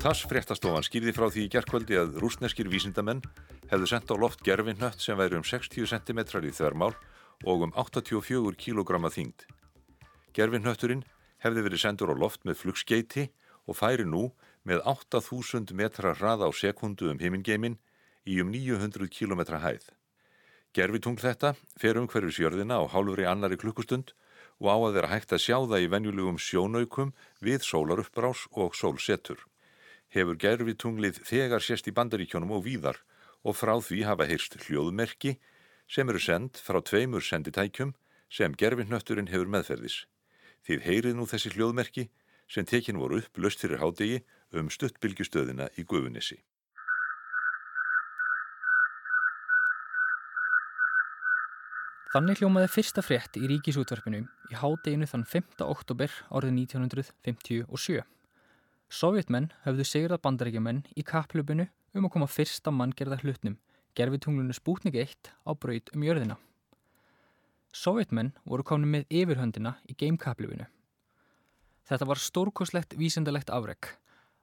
Tass fréttastofan skýrði frá því í gerðkvöldi að rúsneskir vísindamenn hefðu sendt á loft gerfinnött sem væri um 60 cm í þörmál og um 84 kg þingd. Gerfinnötturinn hefði verið sendur á loft með flugskeiti og færi nú með 8000 metra hraða á sekundu um heimingeimin í um 900 km hæð. Gerfitungl þetta fer um hverju sjörðina á hálfur í annari klukkustund og á að vera hægt að sjá það í venjulegum sjónaukum við sólaruppbrás og sólsetur hefur gerfitunglið þegar sérst í bandaríkjónum og víðar og frá því hafa heyrst hljóðmerki sem eru sendt frá tveimur senditækjum sem gerfinnötturinn hefur meðferðis. Þið heyrið nú þessi hljóðmerki sem tekin voru upp löst fyrir hádegi um stuttbylgjustöðina í Guðunissi. Þannig hljómaði fyrsta frétt í ríkisútverfinu í hádeginu þann 5. oktober árið 1957. Sovjetmenn höfðu sigrað bandaríkjumenn í kapplöpunu um að koma fyrsta manngerða hlutnum, gerfitunglunu Sputnik 1 á braut um jörðina. Sovjetmenn voru komin með yfirhöndina í geimkapplöpunu. Þetta var stórkoslegt vísendalegt afreg,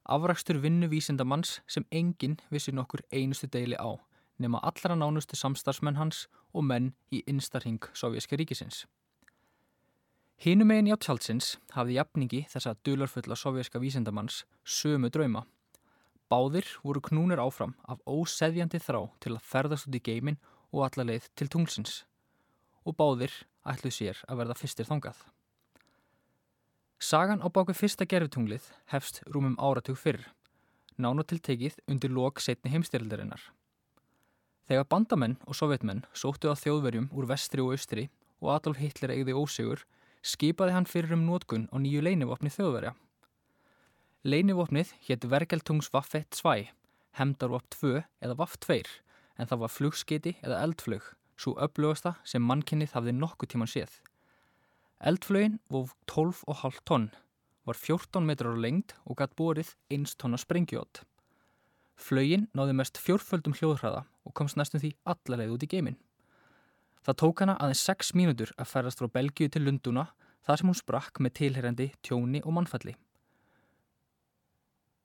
afragstur vinnu vísendamanns sem enginn vissi nokkur einustu deili á, nema allra nánustu samstarfsmenn hans og menn í instarhing Sovjerska ríkisins. Hínum megin tjálsins hafði jafningi þessa dularfulla sovjerska vísendamanns sömu drauma. Báðir voru knúnir áfram af óseðjandi þrá til að ferðast út í geimin og alla leið til tunglsins. Og báðir ætluð sér að verða fyrstir þangað. Sagan á baku fyrsta gerfitunglið hefst rúmum áratug fyrr, nánatiltekið undir lok setni heimstyraldarinnar. Þegar bandamenn og sovjetmenn sóttu á þjóðverjum úr vestri og austri og Adolf Hitler eigði ósegur skipaði hann fyrir um nótgun á nýju leinivopni þjóðverja. Leinivopnið hétt Vergeltungs Waffe 2, Hemdarvop 2 eða Waff 2 en það var flugskeiti eða eldflög, svo upplögasta sem mannkynnið hafði nokkuð tíman séð. Eldflögin vóf 12,5 tonn, var 14 metrar á lengd og gætt borið 1 tonna sprengjót. Flögin náði mest fjórföldum hljóðhraða og komst næstum því allarleið út í geiminn. Það tók hana aðeins 6 mínútur að ferðast frá Belgiu til Lunduna þar sem hún sprakk með tilherrandi tjóni og mannfalli.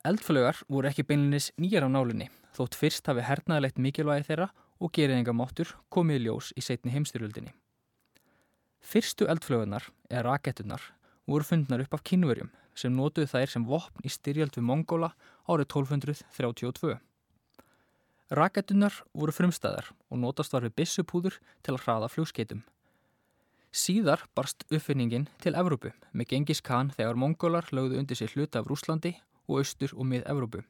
Eldflögar voru ekki beinlinis nýjar á nálinni þótt fyrst hafi hernaðilegt mikilvægi þeirra og geriðingamáttur komið í ljós í setni heimstyrjöldinni. Fyrstu eldflögunar, eða rakettunar, voru fundnar upp af kynverjum sem nótuðu þær sem vopn í styrjöld við Mongóla árið 1232. Rakettunar voru frumstæðar og notast var við bissupúður til að hraða fljóskeitum. Síðar barst uppfinningin til Evrópu með Gengis Khan þegar mongólar lögðu undir sér hluta af Rúslandi og austur og mið Evrópu.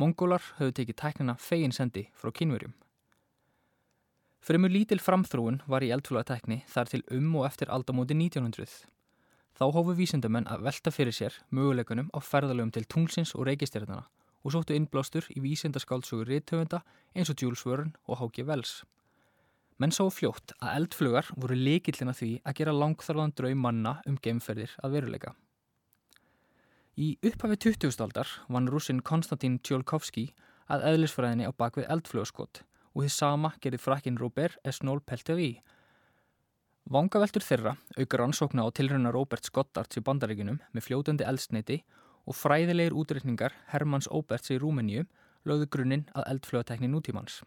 Mongólar höfðu tekið tæknina feginsendi frá kynverjum. Fremur lítil framþróun var í eldflóðatekni þar til um og eftir aldamóti 1900. Þá hófu vísindamenn að velta fyrir sér möguleikunum á ferðalögum til tunglsins og reykistjörnana og sóttu innblástur í vísindaskáldsögur rithöfunda eins og Jules Verne og H.G. Wells. Menn sá fljótt að eldflugar voru leikillina því að gera langþarðan draum manna um gemferðir að veruleika. Í upphafi 20. aldar vann rúsin Konstantin Tjólkovski að eðlisfræðinni á bakvið eldflugaskott og því sama gerði frakkin Robert Esnól Pelteri. Vangaveltur þeirra aukar ansókna á tilröna Robert Skottarts í bandaríkunum með fljótandi eldsneiti og fræðilegir útreikningar Hermanns Óberts í Rúmeníu lögðu grunninn að eldflögatekni nútímans.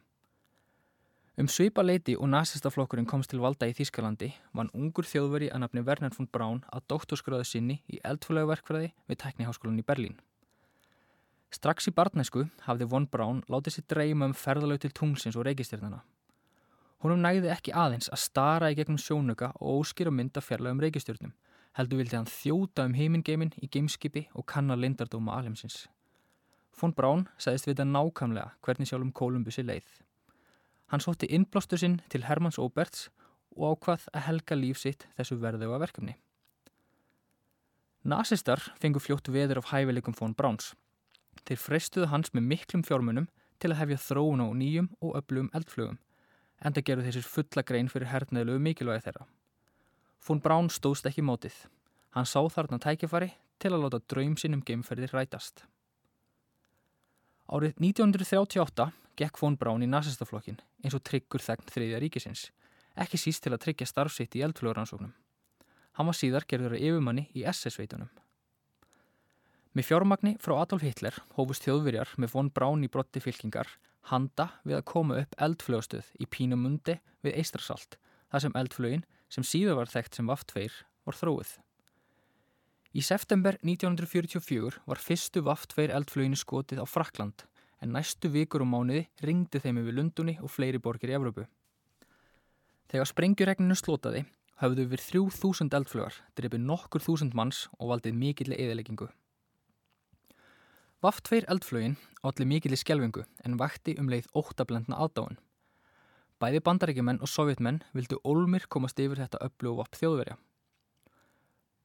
Um svipa leiti og nazistaflokkurinn komst til valda í Þýskalandi vann ungur þjóðveri að nafni Werner von Braun að doktorsgráðu sinni í eldflögaverkfræði við tekniháskólan í Berlín. Strax í barnæsku hafði von Braun látið sér dreyma um ferðalög til tungsins og reykistjörnuna. Húnum nægði ekki aðeins að stara í gegnum sjónuga og óskýra mynda fjarlagum reykistjörnum heldur vildi hann þjóta um heimingeimin í gameskipi og kanna lindardóma alheimsins. Fón Brán sagðist vita nákamlega hvernig sjálfum Kolumbussi leið. Hann sótti innblástur sinn til Hermanns Óberts og ákvað að helga líf sitt þessu verðuga verkefni. Nasistar fengu fljótt veður af hæfileikum Fón Bráns. Þeir freystuðu hans með miklum fjármunum til að hefja þróun á nýjum og öflugum eldflugum, en það gerðu þessir fulla grein fyrir hernaðilegu mikilvægi þeirra. Fún Brán stóðst ekki mótið. Hann sá þarna tækifari til að láta draum sínum geimferðir rætast. Árið 1938 gekk Fón Brán í nazistaflokkin eins og tryggur þegn þriðja ríkisins, ekki síst til að tryggja starfsitt í eldflöguransóknum. Hann var síðar gerður að yfirmanni í SS-veitunum. Með fjármagni frá Adolf Hitler hófust þjóðverjar með von Brán í brotti fylkingar handa við að koma upp eldflögastöð í Pínamundi við Eistrarsalt, þar sem eldflögin, sem síður var þekkt sem Vaft-2, var þróið. Í september 1944 var fyrstu Vaft-2 eldflöginu skotið á Frakland, en næstu vikur og mánuði ringdi þeim yfir Lundunni og fleiri borgir í Evrópu. Þegar sprengjuregninu slótaði, hafðu við 3000 eldflögar, drefið nokkur þúsund manns og valdið mikilli eðileggingu. Vaft 2 eldflögin allir mikilli skjelvingu en vakti um leið óttablendna aðdáin. Bæði bandaríkjumenn og sovjetmenn vildu ólmir komast yfir þetta öllu og vapp þjóðverja.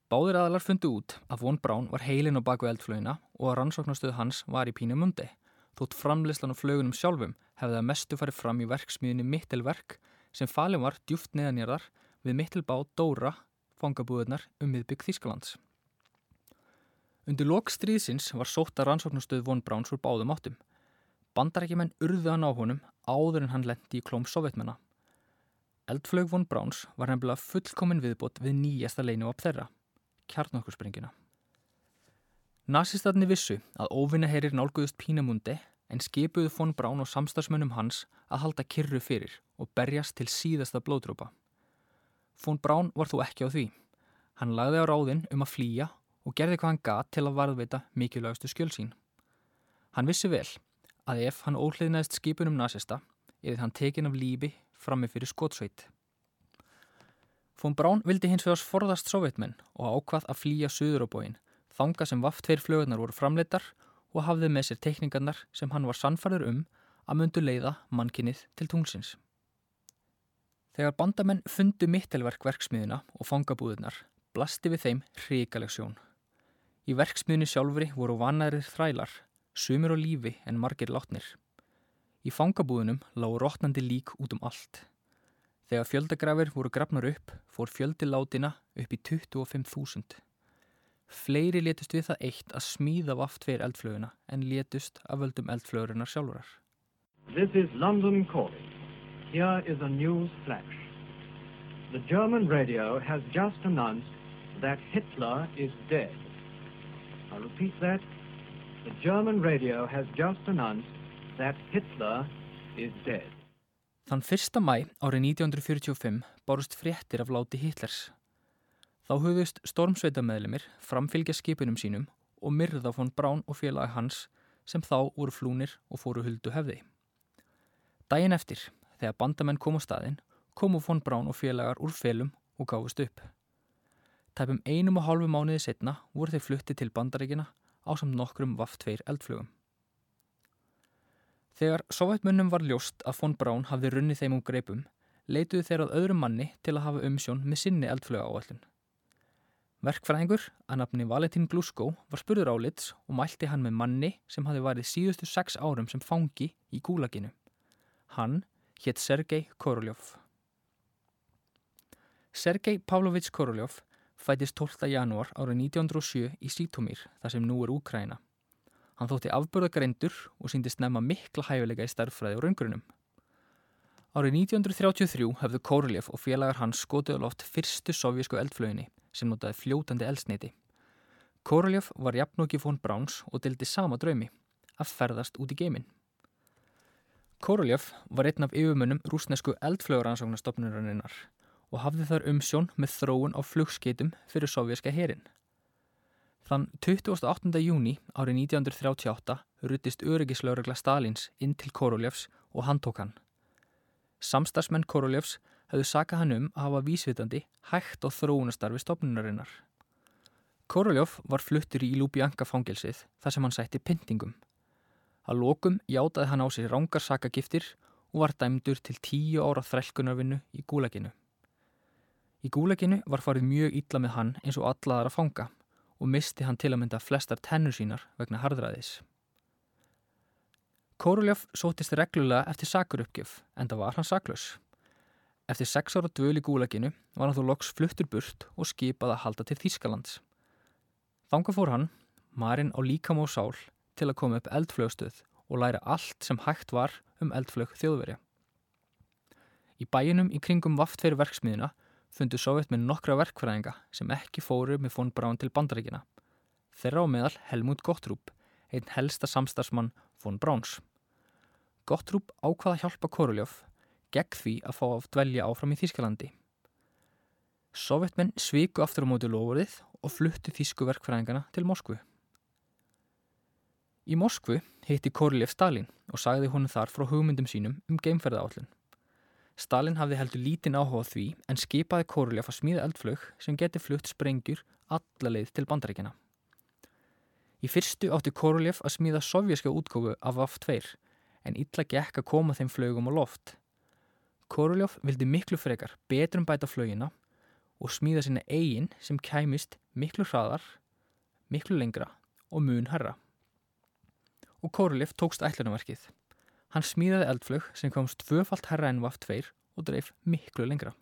Báðir aðalar fundu út að Von Braun var heilin á baku eldflögina og að rannsóknarstöð hans var í Pínamundi, þótt framleyslan og flögunum sjálfum hefði að mestu farið fram í verksmiðinni Mittelverk sem falin var djúft neðanjörðar við Mittelbá Dóra fangabúðunar um miðbygg Þískalands. Undir lok stríðsins var sótt að rannsóknustöð von Browns úr báðum áttum. Bandarækjumenn urðu hann á honum áður en hann lendi í klóm sovjetmenna. Eldflög von Browns var nefnilega fullkomin viðbót við nýjasta leinu á þeirra, kjarnokkurspringina. Nasistarni vissu að óvinna heyrir nálguðust Pínamundi en skipuðu von Braun og samstagsmönnum hans að halda kyrru fyrir og berjast til síðasta blóðdrópa. Von Braun var þó ekki á því. Hann lagði á ráðinn um að flýja og gerði hvað hann gat til að varðveita mikilvægastu skjöl sín. Hann vissi vel að ef hann óhliðnaðist skipunum nazista eða hann tekin af lífi frammi fyrir skotsveit. Fón Brán vildi hins vegast forðast sovjetmenn og ákvað að flýja söður á bóin þanga sem vaft tveir flögunar voru framleitar og hafði með sér tekningarnar sem hann var sannfarður um að myndu leiða mannkinnið til tungsins. Þegar bandamenn fundu mittelverk verksmiðina og fangabúðunar blasti við þeim hrikaleg sjón. Í verksmiðinu sjálfri voru vanærir þrælar, sumir á lífi en margir látnir. Í fangabúðunum lág rótnandi lík út um allt. Þegar fjöldagrafir voru grafnar upp, fór fjöldilátina upp í 25.000. Fleiri letust við það eitt að smíða vaft fyrir eldflöguna en letust af völdum eldflögurinnar sjálfurar. This is London calling. Here is a news flash. The German radio has just announced that Hitler is dead. I repeat that. The German radio has just announced that Hitler is dead. Þann 1. mæ árið 1945 bárust fréttir af láti Hitlers. Þá hugðust stormsveitamæðlimir framfylgja skipunum sínum og myrða von Brán og félagi hans sem þá voru flúnir og fóru huldu hefði. Dæin eftir, þegar bandamenn kom á staðin, komu von Brán og félagar úr felum og gáfust upp. Tæpum einum og hálfu mánuði setna voru þeir flutti til bandaríkina á samt nokkrum VAF-2 eldflugum. Þegar sovjetmunnum var ljóst að von Braun hafði runnið þeim um greipum, leituðu þeir að öðrum manni til að hafa umsjón með sinni eldfluga áallun. Verkfræðingur að nafni Valentín Glusko var spurður álits og mælti hann með manni sem hafi værið síðustu sex árum sem fangi í gúlaginu. Hann hétt Sergei Koroljov. Sergei Pavlovits Koroljov fætist 12. janúar árið 1907 í Sítomír, þar sem nú er Úkræna. Hann þótti afbörðagreindur og síndist nefna mikla hæfileika í starffræði og raungrunum. Árið 1933 hefðu Kórlef og félagar hans skotið á loft fyrstu sovjísku eldflöginni sem notaði fljótandi eldsneiti. Kórlef var jafnóki fón Bráns og dildi sama draumi, að ferðast út í geiminn. Kórlef var einn af yfirmönnum rúsnesku eldflöguransóknastofnurinnar og hafði þar umsjón með þróun á flugskeitum fyrir sovjerska herin. Þann 28. júni árið 1938 ruttist öryggislauragla Stalins inn til Koroljefs og hann tók hann. Samstagsmenn Koroljefs hefðu sakað hann um að hafa vísvitandi hægt á þróunastarfi stopnunarinnar. Koroljef var fluttur í Lubjanka fangilsið þar sem hann sætti pyntingum. Að lokum játaði hann á sig rángar sakagiftir og var dæmdur til tíu ára þrælkunarvinnu í gúleginu. Í gúleginu var farið mjög illa með hann eins og allaðar að fanga og misti hann til að mynda flestar tennur sínar vegna harðræðis. Kóruljaf sótist reglulega eftir sakurupgjöf en það var hann saklaus. Eftir sex ára dvöl í gúleginu var hann þó loks fluttur burt og skipað að halda til Þískalands. Þanga fór hann, marinn á líkam og sál, til að koma upp eldflögstöð og læra allt sem hægt var um eldflög þjóðverja. Í bæinum í kringum vaftveru verksmiðina fundu Sovjet með nokkra verkfræðinga sem ekki fóru með fón Brán til bandaríkina. þeirra á meðal Helmut Gottrúp, einn helsta samstarfsmann von Brauns. Gottrúp ákvaða hjálpa Koroljóf gegn því að fá að dvelja áfram í Þískalandi. Sovjetmenn sviku aftur á móti lofurðið og fluttu þísku verkfræðingana til Moskvu. Í Moskvu hitti Koroljóf Stalin og sagði honum þar frá hugmyndum sínum um geimferðaállun. Stalin hafði heldur lítinn áhuga því en skipaði Koroljóf að smíða eldflög sem geti flutt sprengjur alla leið til bandaríkjana. Í fyrstu átti Koroljóf að smíða sovjerska útgófu af VAF-2 en illa gekk að koma þeim flögum á loft. Koroljóf vildi miklu frekar betrum bæta flögina og smíða sína eigin sem kæmist miklu hraðar, miklu lengra og mun herra. Og Koroljóf tókst ætlunarverkið. Hann smíðaði eldflög sem komst tvöfalt herra en vaft 2 og dreif miklu lengra.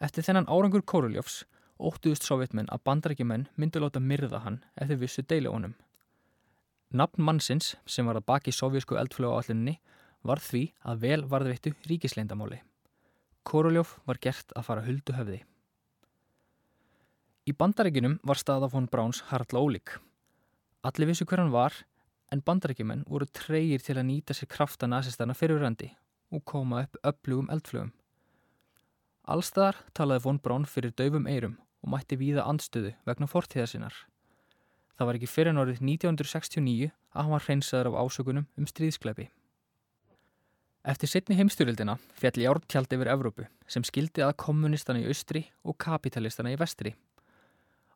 Eftir þennan árangur Koroljófs óttuðust sovjetmenn að bandarækjumenn myndu láta myrða hann eftir vissu deili honum. Nafn mannsins sem var að baki sovjísku eldflögu áalluninni var því að vel varðveittu ríkisleindamáli. Koroljóf var gert að fara huldu höfði. Í bandaríkinum var staða von Bráns hartla ólík. Allir vissu hver hann var, en bandaríkjumenn voru treyir til að nýta sér krafta nazistana fyrirrandi og koma upp öflugum eldflugum. Allstaðar talaði von Brán fyrir döfum eirum og mætti víða andstöðu vegna fortíðasinnar. Það var ekki fyrir nórið 1969 að hann var hreinsaður af ásökunum um stríðskleipi. Eftir setni heimstyrildina fjall járntjald yfir Evrópu sem skildi að kommunistana í austri og kapitalistana í vestri.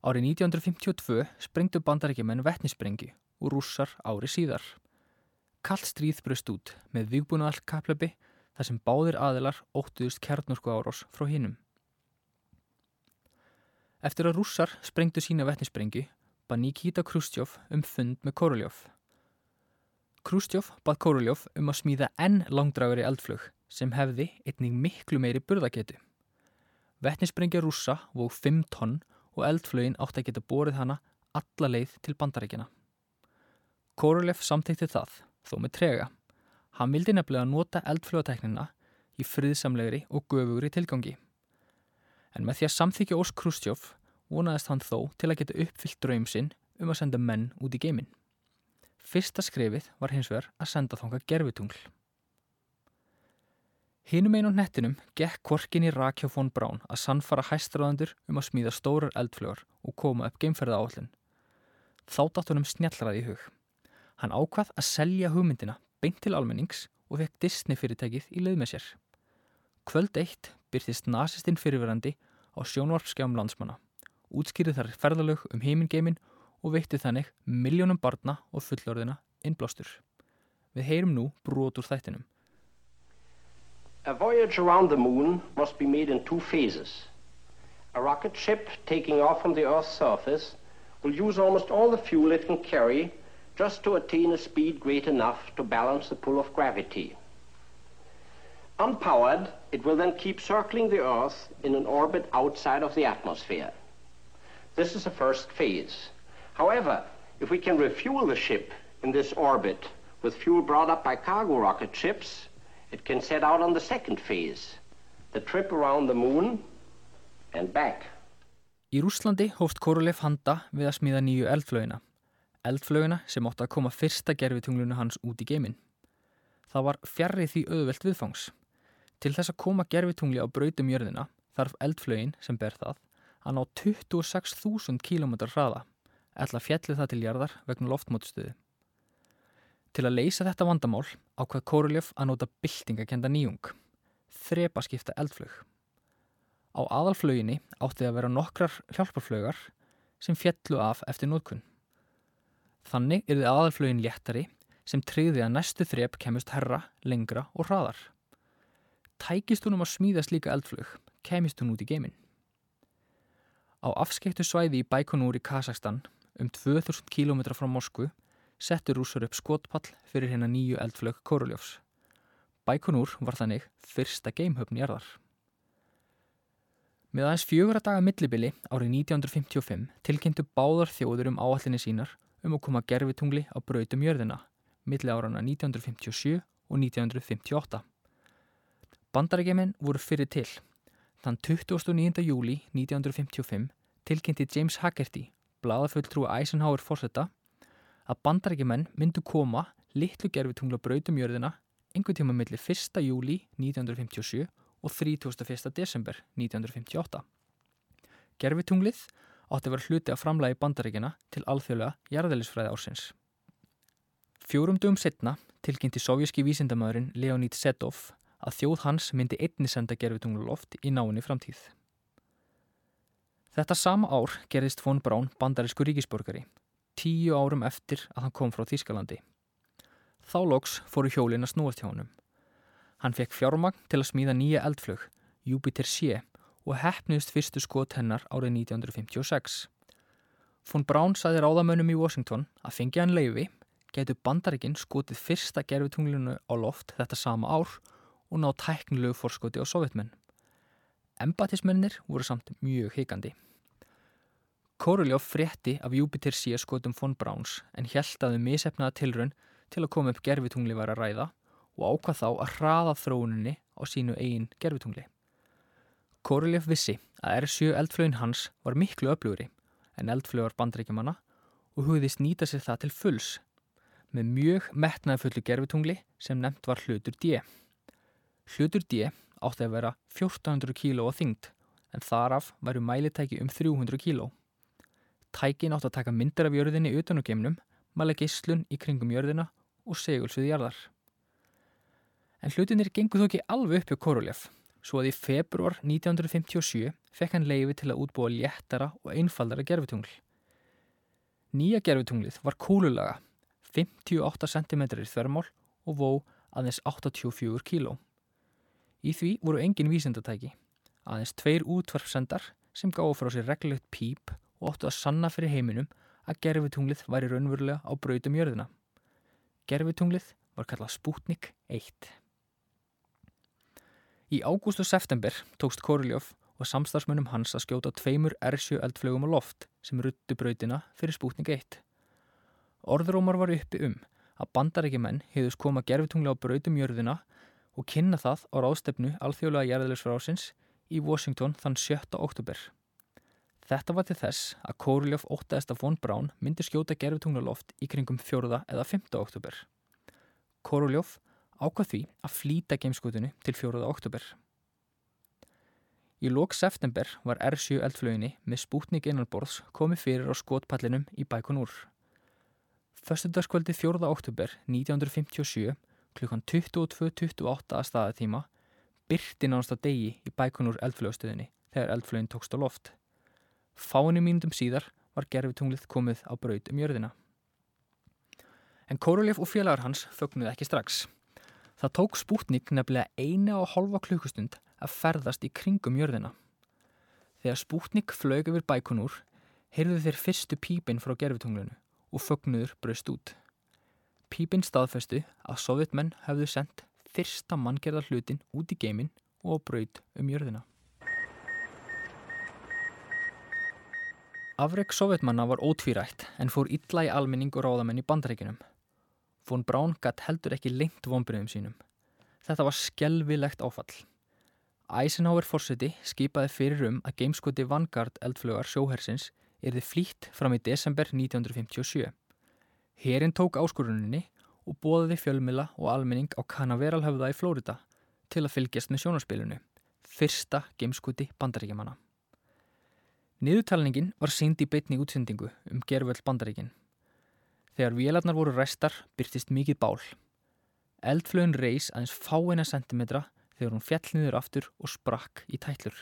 Árið 1952 sprengdu bandarækjumenn vettnissprengi og rússar ári síðar. Kallt stríð bröst út með viðbúnaðall kaplöpi þar sem báðir aðilar óttuðust kjarnorku árós frá hinnum. Eftir að rússar sprengdu sína vettnissprengi bað Nikita Khrushchev um fund með Koroljóf Krústjóf bað Kóruljóf um að smíða enn langdragur í eldflög sem hefði einnig miklu meiri burðaketu. Vettnisbrengja rúsa vóð 5 tonn og eldflögin átti að geta borið hana alla leið til bandarækina. Kóruljóf samtækti það, þó með trega. Hann vildi nefnilega nota eldflögateknina í friðsamlegri og göfugri tilgangi. En með því að samþykja Ós Krústjóf vonaðist hann þó til að geta uppfyllt draum sinn um að senda menn út í geiminn. Fyrsta skrefið var hins vegar að senda þánga gerfitungl. Hinum einu nettinum gekk korkin í Rakjá von Brán að sannfara hæstraðandur um að smíða stórar eldflögar og koma upp geimferða áallin. Þá datt honum snjallraði í hug. Hann ákvað að selja hugmyndina beint til almennings og fekk Disney fyrirtækið í leið með sér. Kvöld eitt byrtist nazistinn fyrirverandi á sjónvarpskjám landsmanna. Útskýrið þar ferðalög um heimingeimin og veitti þannig miljónum barna og fullorðina innblástur. Við heyrum nú brot úr þættinum. A voyage around the moon must be made in two phases. A rocket ship taking off from the Earth's surface will use almost all the fuel it can carry just to attain a speed great enough to balance the pull of gravity. Unpowered, it will then keep circling the Earth in an orbit outside of the atmosphere. This is the first phase. However, if we can refuel the ship in this orbit with fuel brought up by cargo rocket ships, it can set out on the second phase, the trip around the moon and back. Í Rúslandi hófst Korolev handa við að smíða nýju. Eldflögina sem átti að koma fyrsta gerfitunglunu hans út í geiminn. Það var fjarrið því auðvelt viðfangs. Til þess að koma gerfitungli á brautum jörðina þarf eldflögin sem ber það að ná 26.000 km hraða ætla fjalli það til jarðar vegna loftmótstuði. Til að leysa þetta vandamál ákvað Kóruljöf að nota byltingakenda nýjung, þrepa skipta eldflög. Á aðalflöginni átti að vera nokkrar hjálparflögar sem fjallu af eftir nótkunn. Þannig er þið aðalflögin léttari sem treyði að næstu þrep kemust herra, lengra og hraðar. Tækist hún um að smíða slíka eldflög, kemist hún út í geiminn. Á afskeittu svæði í Baikonúr í Kazakstan um 2000 km frá Moskvu settur rúsar upp skotpall fyrir hérna nýju eldflög Kóruljófs. Baikonúr var þannig fyrsta geimhöfn í erðar. Með aðeins fjögur að daga millibili árið 1955 tilkynntu báðar þjóður um áallinni sínar um að koma gerfitungli á brautum jörðina milli árana 1957 og 1958. Bandarækjumenn voru fyrir til. Þann 29. júli 1955 tilkynnti James Haggerty blaðafulltrúi Eisenhower fórsetta að bandarækjumenn myndu koma litlu gerfitungla brautumjörðina einhvern tíma millir 1. júli 1957 og 31. desember 1958. Gerfitunglið átti að vera hluti að framlægi bandarækjana til alþjóðlega jarðelisfræði ársins. Fjórum dögum setna tilkynnti sovjíski vísindamæðurinn Leonid Sedov að þjóð hans myndi einni senda gerfitunglu loft í náinni framtíð. Þetta sama ár gerðist von Braun bandarísku ríkisborgari, tíu árum eftir að hann kom frá Þýskalandi. Þá loks fóru hjólin að snúast hjá honum. Hann fekk fjármagn til að smíða nýja eldflög, Júpiter C, og hefniðust fyrstu skot hennar árið 1956. Von Braun saði ráðamönnum í Washington að fengi hann leifi, getur bandaríkinn skotið fyrsta gerfitunglinu á loft þetta sama ár og ná tæknilegu forskoti á sovjetmenn. Embatismennir voru samt mjög hikandi. Kóruljóf frétti af Júpiter C skotum von Brauns en held að þau misefnaða tilrönn til að koma upp gerfitungli var að ræða og ákvað þá að hraða þróuninni á sínu eigin gerfitungli. Kóruljóf vissi að R7 eldflögin hans var miklu öflugri en eldflögar bandrækjumanna og hugðist nýta sér það til fulls með mjög metnaði fullu gerfitungli sem nefnt var hlutur D. Hlutur D átti að vera 1400 kíló á þyngd en þaraf væru mælitæki um 300 kíló. Tækin átti að taka myndir af jörðinni utan úr geimnum, mæla geyslun í kringum jörðina og segulsvið jarðar. En hlutinir gengur þó ekki alveg upp hjá Korolev, svo að í februar 1957 fekk hann leiði til að útbúa léttara og einfaldara gerfitungl. Nýja gerfitunglið var kúlulaga, 58 cm í þvermál og vó aðeins 84 kíló. Í því voru engin vísendatæki, aðeins tveir útvarpsendar sem gáði frá sér reglulegt píp og óttu að sanna fyrir heiminum að gerfitunglið væri raunverulega á brautum jörðina. Gerfitunglið var kallað Sputnik 1. Í ágúst og september tókst Koroljóf og samstarfsmönnum hans að skjóta tveimur R7 eldflögum á loft sem ruttu brautina fyrir Sputnik 1. Orðrómar var uppi um að bandarækjumenn hefðus koma gerfitungli á brautum jörðina og kynna það á ráðstefnu alþjóðlega jærðilegsfrásins í Washington þann 7. oktober. Þetta var til þess að óttaðist að von Braun myndi skjóta gerfitungluloft í kringum 4. eða 5. oktober. Kóruljóf ákvað því að flýta geimskutinu til 4. oktober. Í lók september var R7 eldflöginni með spútning innanborðs komið fyrir á skotpallinum í Baikonúr. Föstudagskvöldi 4. oktober 1957 klukkan 22.28 að staðatíma byrti nánast að degi í bækunur eldflögastöðinni þegar eldflögin tókst á loft. Fáinu mínundum síðar var gerfitunglið komið á braut um jörðina. En Kórulef og félagar hans fögnuði ekki strax. Það tók Sputnik nefnilega eina og halva klukkustund að ferðast í kringum jörðina. Þegar Sputnik flög yfir bækunur, heyrðu þeir fyrstu pípinn frá gerfitunglinu og fögnuður braust út. Pípinn staðfestu að sovjetmenn hefðu sendt fyrsta manngerða hlutin út í geimin og braut um jörðina. Afreg sovjetmanna var ótvírætt en fór illa í almenning og ráðamenn í bandreikinum. Von Braun gatt heldur ekki lengt vonbreiðum sínum. Þetta var skelvilegt áfall. Eisenhower fórseti skipaði fyrir um að gameskoti Vanguard eldflögar sjóhersins erði flýtt fram í desember 1957. Herin tók áskoruninni og bóðiði fjölmila og almenning á Canaveralhöfða í Flórida til að fylgjast með sjónarspilinu, fyrsta gameskuti bandaríkjamanna. Niðurtalningin var sínd í beitni útsendingu um gerföld bandaríkin. Þegar vélarnar voru restar byrtist mikið bál. Eldflögun reys aðeins fáina sentimetra þegar hún fjall niður aftur og sprakk í tætlur.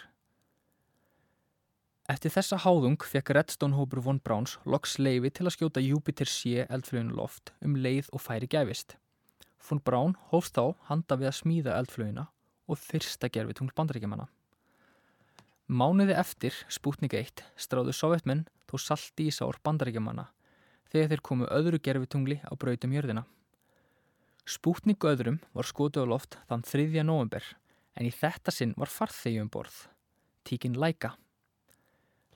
Eftir þessa háðung fekk Redstone-hópur von Browns loks leifi til að skjóta Jupiter C eldflöginu loft um leið og færi gæfist. Von Braun hófst þá handa við að smíða eldflögina og fyrsta gerfitungl bandaríkjamanna. Mánuði eftir Sputnik 1 stráðu sovjetmenn þó salti í sár bandaríkjamanna þegar þeir komu öðru gerfitungli á brautum jörðina. Sputnik öðrum var skotu á loft þann 3. november en í þetta sinn var farþegjum borð, tíkin Laika.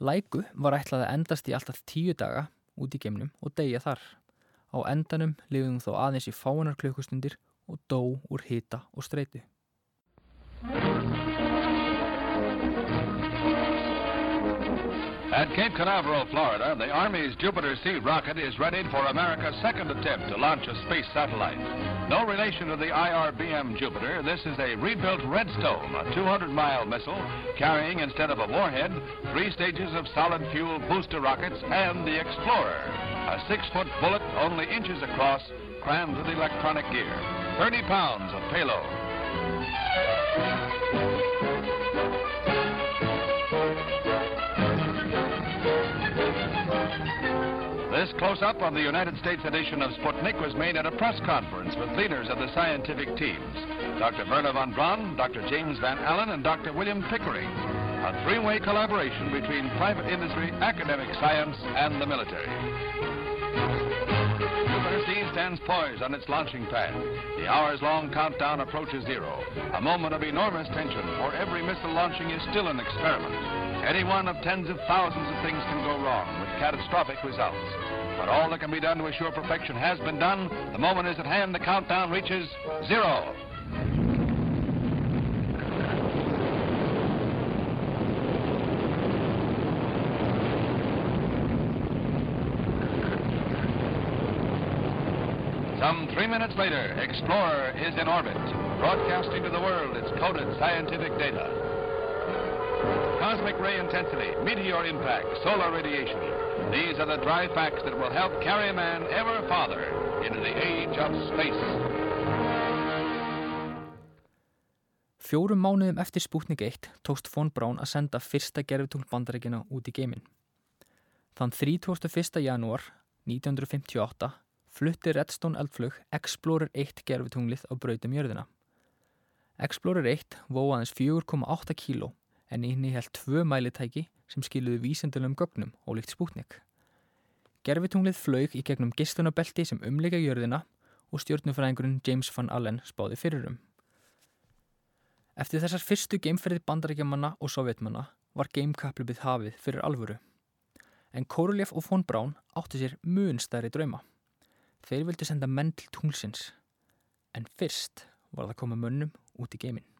Læku var ætlað að endast í alltaf tíu daga út í geimnum og deyja þar. Á endanum lifðum þó aðeins í fáinar klukkustundir og dó úr hita og streitu. At Cape Canaveral, Florida, the Army's Jupiter C rocket is ready for America's second attempt to launch a space satellite. No relation to the IRBM Jupiter, this is a rebuilt Redstone, a 200-mile missile carrying, instead of a warhead, three stages of solid fuel booster rockets and the Explorer, a six-foot bullet only inches across, crammed with electronic gear. 30 pounds of payload. This close-up of the United States edition of Sputnik was made at a press conference with leaders of the scientific teams, Dr. Werner von Braun, Dr. James Van Allen, and Dr. William Pickering, a three-way collaboration between private industry, academic science, and the military. Stands poised on its launching pad. The hours-long countdown approaches zero, a moment of enormous tension, for every missile launching is still an experiment. Any one of tens of thousands of things can go wrong with catastrophic results. But all that can be done to assure perfection has been done. The moment is at hand. The countdown reaches zero. Some three minutes later, Explorer is in orbit, broadcasting to the world its coded scientific data. Cosmic ray intensity, meteor impact, solar radiation. These are the dry facts that will help carry man ever farther into the age of space. Fjórum mánuðum eftir Sputnik 1 tókst von Braun að senda fyrsta gerfitungl bandaríkina út í geiminn. Þann 31. janúar 1958 flutti Redstone eldflug Explorer 1 gerfitunglið á brautum jörðina. Explorer 1 vóaðins 4,8 kíló en inni held tvö mælitæki sem skiluði vísendunum gögnum og líkt Sputnik. Gerfitunglið flög í gegnum gistunabelti sem umleika jörðina og stjórnufræðingurinn James Van Allen spáði fyrirum. Eftir þessar fyrstu geimferði bandaríkjamanna og sovjetmanna var geimkaplubið hafið fyrir alvöru. En Korolev og von Braun átti sér mun stærri drauma. Þeir vildi senda menn til tunglsins, en fyrst var það að koma mönnum út í geiminn.